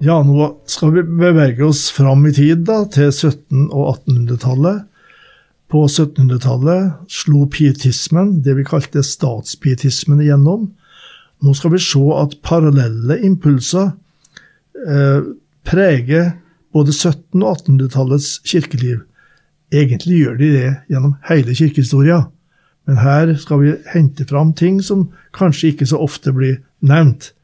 Ja, nå skal vi bevege oss fram i tid, da, til 1700- og 1800-tallet. På 1700-tallet slo pietismen, det vi kalte statspietismen, igjennom. Nå skal vi se at parallelle impulser eh, preger både 1700- og 1800-tallets kirkeliv. Egentlig gjør de det gjennom hele kirkehistoria, men her skal vi hente fram ting som kanskje ikke så ofte blir nevnt.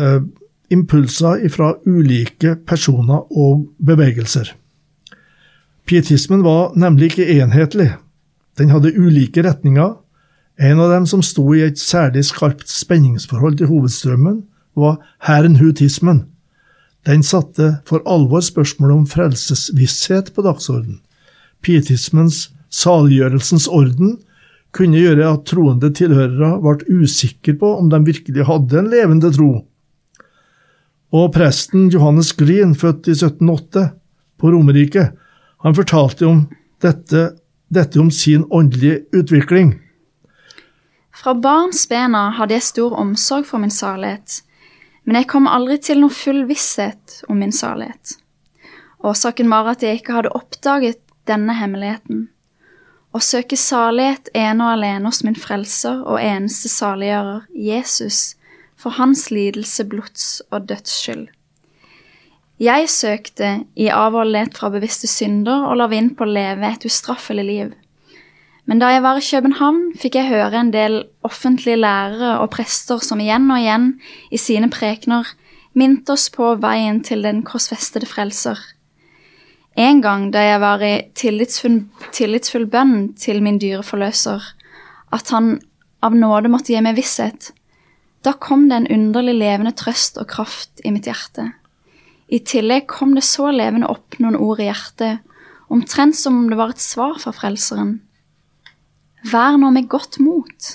Uh, impulser fra ulike personer og bevegelser. Pietismen var nemlig ikke enhetlig. Den hadde ulike retninger. En av dem som sto i et særlig skarpt spenningsforhold til hovedstrømmen, var herrenhutismen. Den satte for alvor spørsmålet om frelsesvisshet på dagsorden. Pietismens saliggjørelsens orden kunne gjøre at troende tilhørere ble usikre på om de virkelig hadde en levende tro. Og presten Johannes Green, født i 1708 på Romerike, han fortalte om dette, dette om sin åndelige utvikling. Fra barns bena hadde jeg stor omsorg for min salighet, men jeg kom aldri til noen full visshet om min salighet. Årsaken var at jeg ikke hadde oppdaget denne hemmeligheten. Å søke salighet ene og alene hos min frelser og eneste saliggjører, Jesus, for hans lidelse, blods og dødsskyld. Jeg søkte i avholdenhet fra bevisste synder og la vind på å leve et ustraffelig liv. Men da jeg var i København, fikk jeg høre en del offentlige lærere og prester som igjen og igjen i sine prekener minte oss på veien til den korsfestede frelser. En gang da jeg var i tillitsfull, tillitsfull bønn til min dyre forløser, at han av nåde måtte gi meg visshet, da kom det en underlig levende trøst og kraft i mitt hjerte. I tillegg kom det så levende opp noen ord i hjertet, omtrent som om det var et svar fra Frelseren. Vær nå med godt mot.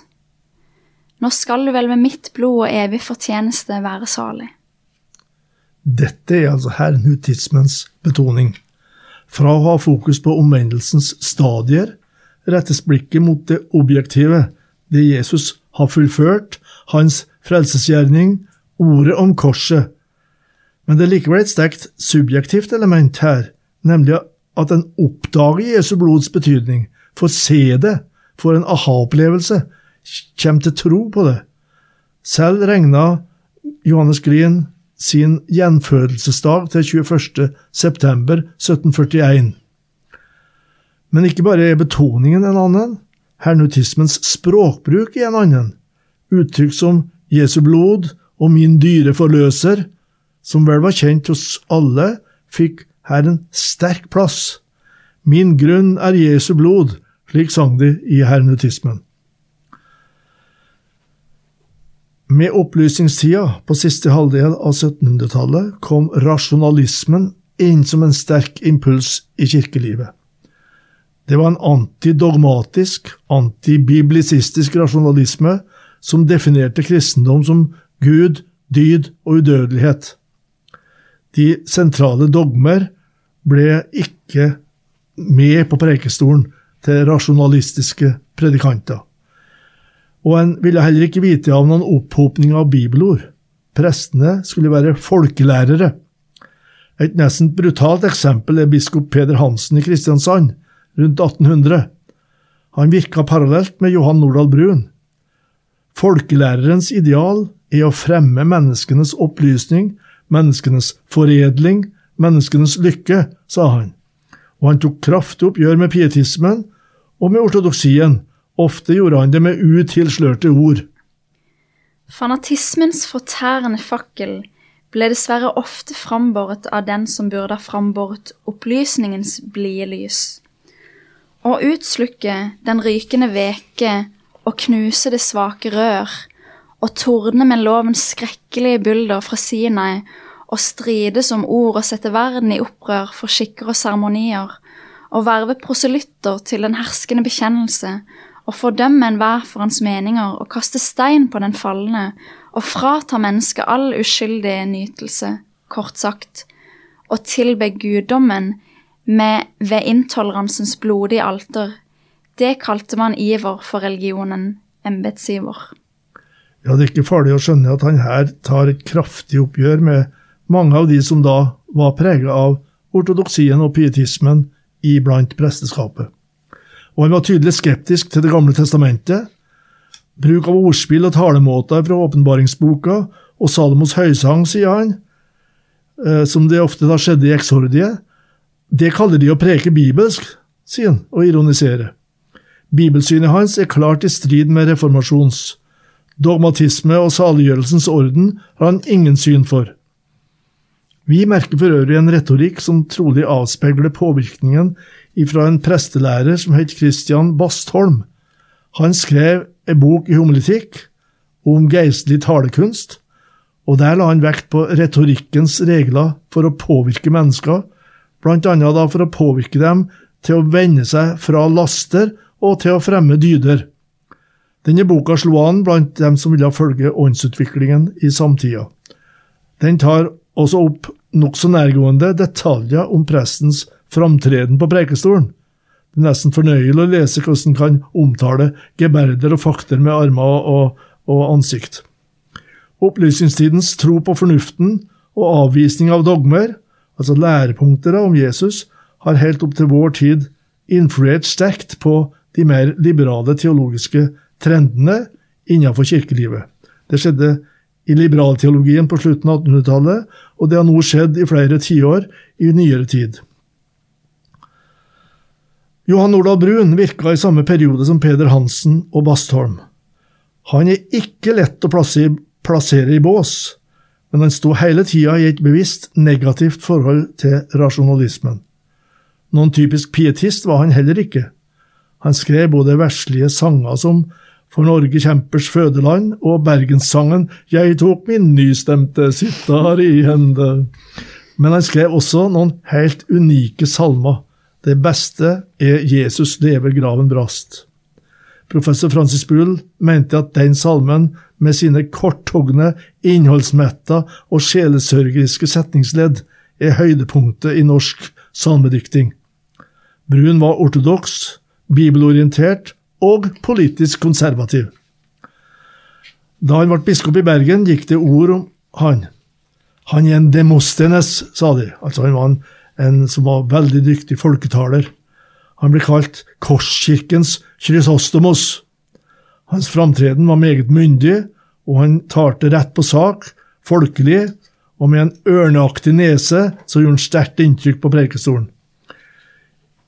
Nå skal du vel med mitt blod og evig fortjeneste være salig. Dette er altså herrenhutismens betoning. Fra å ha fokus på omvendelsens stadier rettes blikket mot det objektive, det Jesus har fullført, hans frelsesgjerning, ordet om korset. Men det er likevel et sterkt subjektivt element her, nemlig at en oppdager Jesu blods betydning, får se det, får en aha-opplevelse, kommer til tro på det. Selv regna Johannes Grien sin gjenfødelsesdag til 21. september 1741. Men ikke bare er betoningen en annen, hernutismens språkbruk er en annen. Uttrykk som Jesu blod og min dyre forløser, som vel var kjent hos alle, fikk her en sterk plass. Min grunn er Jesu blod, slik sang de i hernutismen. Med opplysningstida på siste halvdel av 1700-tallet kom rasjonalismen inn som en sterk impuls i kirkelivet. Det var en antidogmatisk, antibiblisistisk rasjonalisme som definerte kristendom som Gud, dyd og udødelighet. De sentrale dogmer ble ikke med på prekestolen til rasjonalistiske predikanter. Og en ville heller ikke vite av noen opphopning av bibelord. Prestene skulle være folkelærere. Et nesten brutalt eksempel er biskop Peder Hansen i Kristiansand rundt 1800. Han virka parallelt med Johan Nordahl Brun. Folkelærerens ideal er å fremme menneskenes opplysning, menneskenes foredling, menneskenes lykke, sa han, og han tok kraftig oppgjør med pietismen og med ortodoksien, ofte gjorde han det med utilslørte ord. Fanatismens fortærende fakkel ble dessverre ofte frambåret av den som burde ha frambåret opplysningens blide lys. Å utslukke den rykende veke og knuse det svake rør, og tordne med lovens skrekkelige bulder fra Sinai, og strides om ord og sette verden i opprør for skikker og seremonier, og verve proselytter til den herskende bekjennelse, og fordømme enhver for hans meninger og kaste stein på den falne, og frata mennesket all uskyldig nytelse, kort sagt, og tilbe guddommen med ved intoleransens blodige alter. Det kalte man iver for religionen, embetsiver. Ja, det er ikke farlig å skjønne at han her tar et kraftig oppgjør med mange av de som da var preget av ortodoksien og pietismen iblant presteskapet. Og han var tydelig skeptisk til Det gamle testamentet. Bruk av ordspill og talemåter fra åpenbaringsboka og Salomos høysang, sier han, eh, som det ofte da skjedde i eksordiet, det kaller de å preke bibelsk, sier han og ironiserer. Bibelsynet hans er klart i strid med reformasjons. Dogmatisme og saliggjørelsens orden har han ingen syn for. Vi merker for øvrig en retorikk som trolig avspeiler påvirkningen fra en prestelærer som het Christian Bastholm. Han skrev en bok i homiletikk om geistlig talekunst, og der la han vekt på retorikkens regler for å påvirke mennesker, blant annet for å påvirke dem til å vende seg fra laster og til å fremme dyder. Denne boka slo an blant dem som ville følge åndsutviklingen i samtida. Den tar også opp nokså nærgående detaljer om prestens framtreden på prekestolen. Det er nesten fornøyelig å lese hvordan han kan omtale geberder og fakter med armer og, og ansikt. Opplysningstidens tro på fornuften og avvisning av dogmer, altså lærepunkter om Jesus, har helt opp til vår tid influert sterkt på de mer liberale teologiske trendene innenfor kirkelivet. Det skjedde i liberalteologien på slutten av 1800-tallet, og det har nå skjedd i flere tiår i nyere tid. Johan Nordahl Brun virka i samme periode som Peder Hansen og Bastholm. Han er ikke lett å plassere i bås, men han sto hele tida i et bevisst negativt forhold til rasjonalismen. Noen typisk pietist var han heller ikke. Han skrev både verslige sanger som for Norge kjempers fødeland, og bergenssangen Jeg tok min nystemte sitar i hende. Men han skrev også noen helt unike salmer. Det beste er Jesus lever, graven brast. Professor Francis Bull mente at den salmen, med sine korthogne, innholdsmetta og sjelesørgeriske setningsledd, er høydepunktet i norsk salmedikting. Brun var ortodoks, bibelorientert og politisk konservativ. Da han ble biskop i Bergen, gikk det ord om han. Han er en Demostenes, sa de. Altså Han var en, en som var veldig dyktig folketaler. Han ble kalt Korskirkens Chrysostomos. Hans framtreden var meget myndig, og han talte rett på sak, folkelig, og med en ørneaktig nese så gjorde han sterkt inntrykk på prekestolen.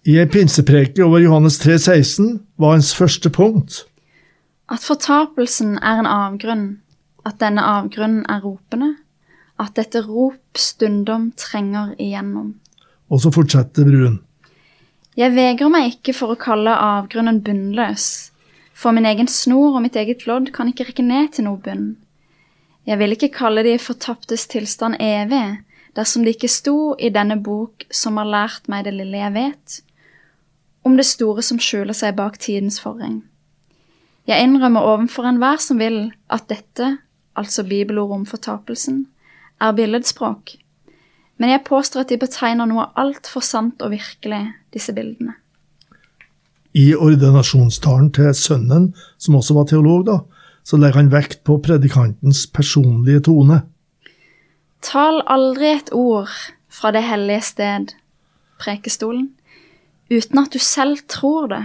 I ei pinsepreke over Johannes 3, 16 var hans første punkt. At fortapelsen er en avgrunn, at denne avgrunnen er ropende, at dette rop stundom trenger igjennom. Og så fortsetter Brun. Jeg vegrer meg ikke for å kalle avgrunnen bunnløs, for min egen snor og mitt eget lodd kan ikke rekke ned til noe bunn. Jeg vil ikke kalle de fortaptes tilstand evig, dersom det ikke sto i denne bok som har lært meg det lille jeg vet, om det store som skjuler seg bak tidens forheng. Jeg innrømmer overfor enhver som vil, at dette, altså bibelordet om fortapelsen, er billedspråk, men jeg påstår at de betegner noe altfor sant og virkelig, disse bildene. I ordinasjonstalen til sønnen, som også var teolog, da, så legger han vekt på predikantens personlige tone. Tal aldri et ord fra det hellige sted, prekestolen, uten at du selv tror det,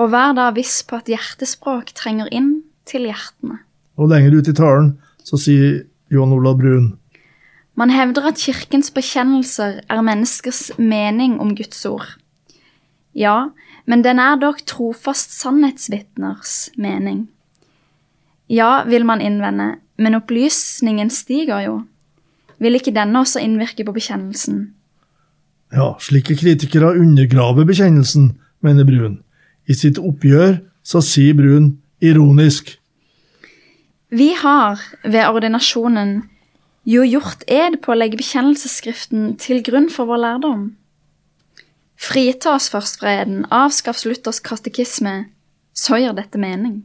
og vær da viss på at hjertespråk trenger inn til hjertene. Og lenger ut i talen så sier Johan Olav Brun Man hevder at kirkens bekjennelser er menneskers mening om Guds ord. Ja, men den er dog trofast sannhetsvitners mening. Ja, vil man innvende, men opplysningen stiger jo. Vil ikke denne også innvirke på bekjennelsen? Ja, slike kritikere undergraver bekjennelsen, mener Brun. I sitt oppgjør så sier Brun ironisk Vi har ved ordinasjonen Jo, gjort ed på å legge bekjennelsesskriften til grunn for vår lærdom. Frita oss først fra eden, avskaff Luthers katekisme, så gjør dette mening.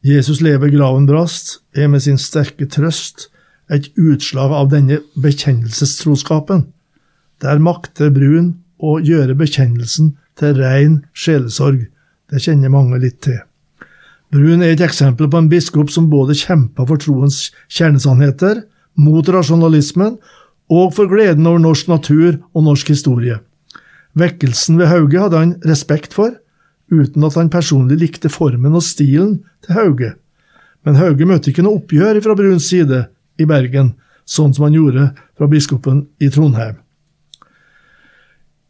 Jesus lever graven brast, er med sin sterke trøst et utslag av denne bekjennelsestroskapen. Der makter Brun å gjøre bekjennelsen til rein sjelesorg. Det kjenner mange litt til. Brun er et eksempel på en biskop som både kjempa for troens kjernesannheter, mot rasjonalismen og for gleden over norsk natur og norsk historie. Vekkelsen ved Hauge hadde han respekt for, uten at han personlig likte formen og stilen til Hauge. Men Hauge møtte ikke noe oppgjør fra Bruns side i Bergen, sånn som han gjorde fra biskopen i Trondheim.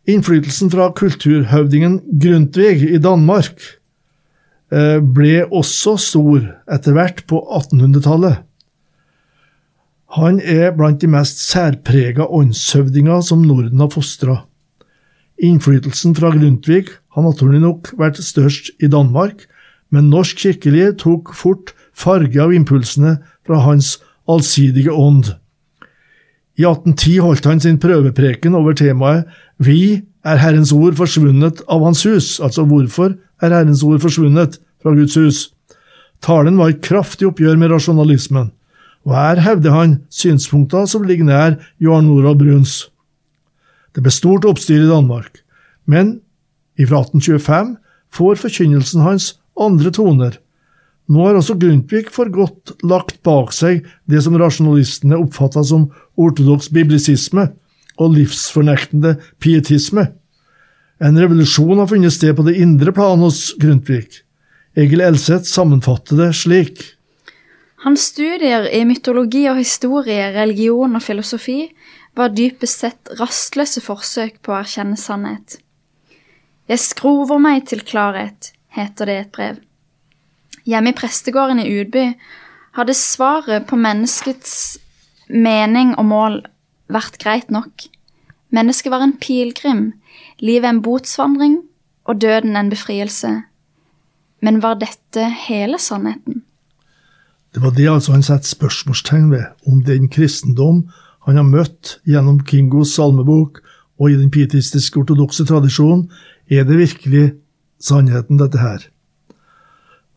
Innflytelsen fra kulturhøvdingen Grundtvig i Danmark eh, ble også stor etter hvert på 1800-tallet. Han er blant de mest særprega åndshøvdinger som Norden har fostra. Innflytelsen fra Grundtvig har naturlig nok vært størst i Danmark, men norsk kirkelig tok fort farge av impulsene fra hans allsidige ånd. I 1810 holdt han sin prøvepreken over temaet Vi er Herrens ord forsvunnet av Hans hus, altså Hvorfor er Herrens ord forsvunnet fra Guds hus? Talen var et kraftig oppgjør med rasjonalismen, og her hevder han synspunkter som ligger nær Johan Norald Bruns. Det ble stort oppstyr i Danmark, men fra 1825 får forkynnelsen hans andre toner. Nå har også Grundtvig for godt lagt bak seg det som rasjonalistene oppfatta som ortodoks biblisisme og livsfornektende pietisme. En revolusjon har funnet sted på det indre plan hos Grundtvig. Egil Elseth sammenfatter det slik. Hans studier i mytologi og historie, religion og filosofi var dypest sett rastløse forsøk på å erkjenne sannhet. Jeg skrover meg til klarhet, heter det i et brev. Hjemme i prestegården i Udby hadde svaret på menneskets mening og mål vært greit nok. Mennesket var en pilegrim, livet en botsvandring og døden en befrielse. Men var dette hele sannheten? Det var det altså han satte spørsmålstegn ved, om den kristendom han har møtt gjennom Kingos salmebok og i den pietistiske ortodokse tradisjonen, er det virkelig sannheten, dette her.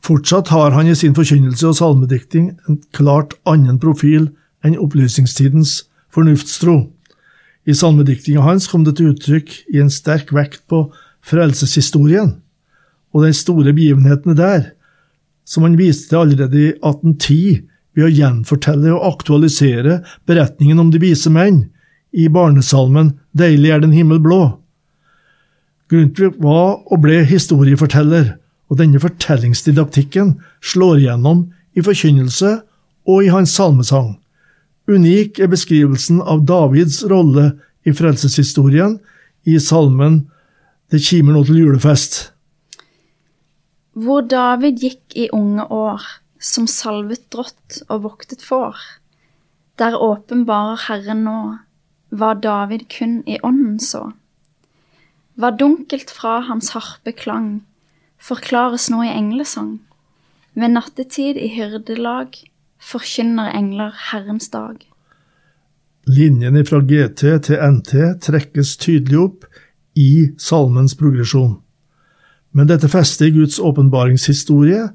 Fortsatt har han i sin forkynnelse og salmedikting en klart annen profil enn opplysningstidens fornuftstro. I salmediktinga hans kom det til uttrykk i en sterk vekt på frelseshistorien og de store begivenhetene der, som han viste allerede i 1810 ved å gjenfortelle og aktualisere beretningen om de vise menn i barnesalmen Deilig er den himmel blå. Grundtvig var og ble historieforteller, og denne fortellingsdidaktikken slår igjennom i forkynnelse og i hans salmesang. Unik er beskrivelsen av Davids rolle i frelseshistorien i salmen Det kimer nå til julefest. Hvor David gikk i unge år, som salvet drott og voktet får. Der åpenbarer Herren nå hva David kun i ånden så. Hva dunkelt fra hans harpe klang, forklares nå i englesang. Ved nattetid i hyrdelag forkynner engler Herrens dag. Linjene fra GT til NT trekkes tydelig opp i salmens progresjon. Men dette festet i Guds åpenbaringshistorie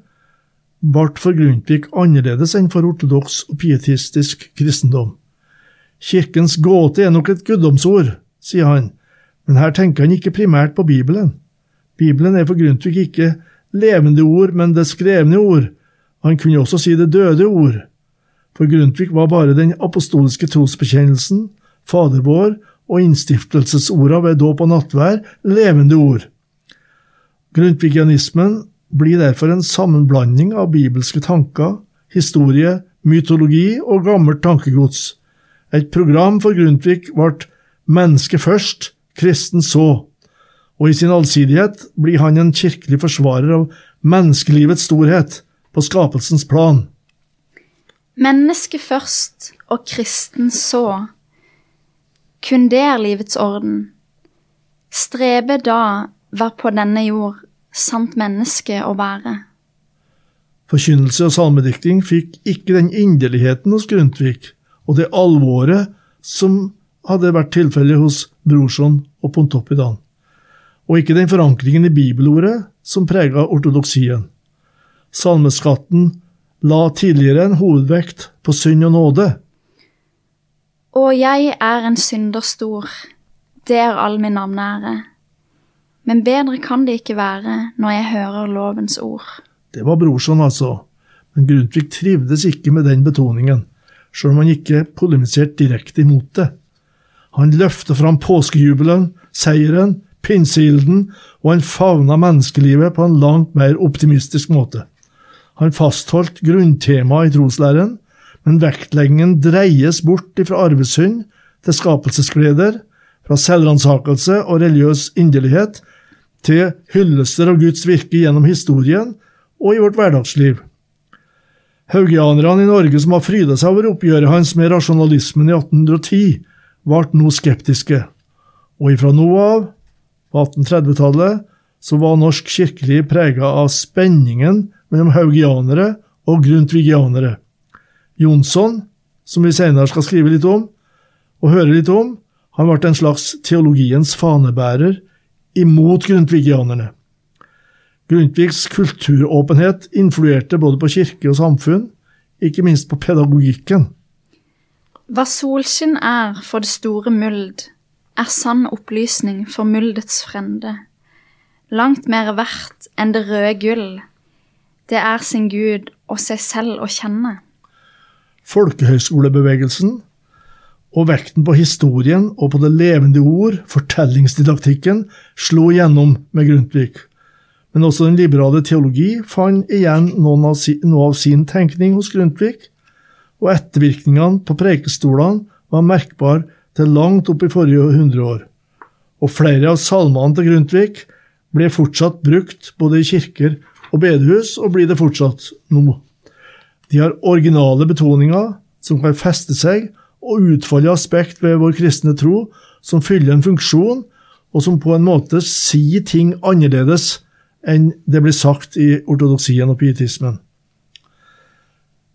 ble for Grundtvig annerledes enn for ortodoks og pietistisk kristendom. Kirkens gåte er nok et guddomsord, sier han, men her tenker han ikke primært på Bibelen. Bibelen er for Grundtvig ikke levende ord, men det skrevne ord. Han kunne også si det døde ord. For Grundtvig var bare den apostoliske trosbekjennelsen, Fader vår og innstiftelsesorda ved dåp og nattvær levende ord. Grundtvigianismen blir derfor en sammenblanding av bibelske tanker, historie, mytologi og gammelt tankegods. Et program for Grundtvig ble menneske først, kristen så og i sin allsidighet blir han en kirkelig forsvarer av menneskelivets storhet på skapelsens plan. Menneske først og kristen så. Kun det er livets orden. Strebe da var på denne jord sant menneske å være. Forkynnelse og salmedikting fikk ikke den inderligheten hos Grundtvig og det alvoret som hadde vært tilfellet hos Brorson og Pontoppidan, og ikke den forankringen i bibelordet som prega ortodoksien. Salmeskatten la tidligere en hovedvekt på synd og nåde. Og jeg er en synder stor, er all min navneære. Men bedre kan det ikke være når jeg hører lovens ord. Det var Brorson, altså, men Grundtvig trivdes ikke med den betoningen, sjøl om han ikke polemiserte direkte imot det. Han løfter fram påskejubelen, seieren, pinseilden, og han favna menneskelivet på en langt mer optimistisk måte. Han fastholdt grunntemaet i troslæren, men vektleggingen dreies bort fra arvesynd til skapelsesgleder, fra selvransakelse og religiøs inderlighet til hyllester av Guds virke gjennom historien og i vårt hverdagsliv. Haugianerne i Norge som har fryda seg over oppgjøret hans med rasjonalismen i 1810, ble nå skeptiske, og ifra nå av, på 1830-tallet, så var norsk kirkeliv prega av spenningen mellom haugianere og grundtvigianere. Jonsson, som vi senere skal skrive litt om, og høre litt om, han ble en slags teologiens fanebærer imot grundtvigianerne. Grundtvigs kulturåpenhet influerte både på kirke og samfunn, ikke minst på pedagogikken. Hva solskinn er for det store muld, er sann opplysning for myldets frende. Langt mer verdt enn det røde gull, det er sin Gud og seg selv å kjenne. Folkehøyskolebevegelsen og vekten på historien og på det levende ord, fortellingsdidaktikken, slo gjennom med Grundtvig. Men også den liberale teologi fant igjen noe av, si, av sin tenkning hos Grundtvig, og ettervirkningene på prekestolene var merkbare til langt opp i forrige hundreår. Og flere av salmene til Grundtvig ble fortsatt brukt både i kirker og bedehus, og blir det fortsatt nå. De har originale betoninger som kan feste seg og utfolde aspekt ved vår kristne tro som fyller en funksjon, og som på en måte sier ting annerledes enn det blir sagt i ortodoksien og pietismen.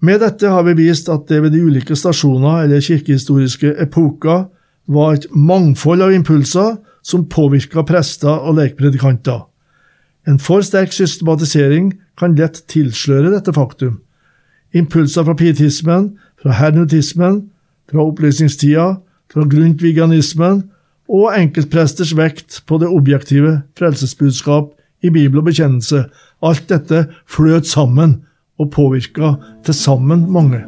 Med dette har vi vist at det ved de ulike stasjoner eller kirkehistoriske epoker var et mangfold av impulser som påvirka prester og lekpredikanter. En for sterk systematisering kan lett tilsløre dette faktum. Impulser fra pietismen, fra hernutismen, fra opplysningstida, fra grundtviganismen og enkeltpresters vekt på det objektive frelsesbudskap i Bibel og bekjennelse. Alt dette fløt sammen og påvirka til sammen mange.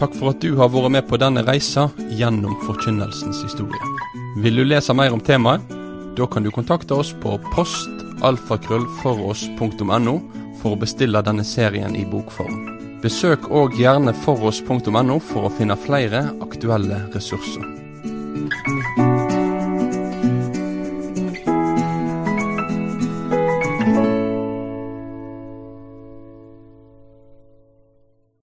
Takk for at du har vært med på denne reisa gjennom forkynnelsens historie. Vil du lese mer om temaet? Da kan du kontakte oss på postalfakrøllfoross.no for å bestille denne serien i bokform. Besøk òg gjerne foross.no for å finne flere aktuelle ressurser.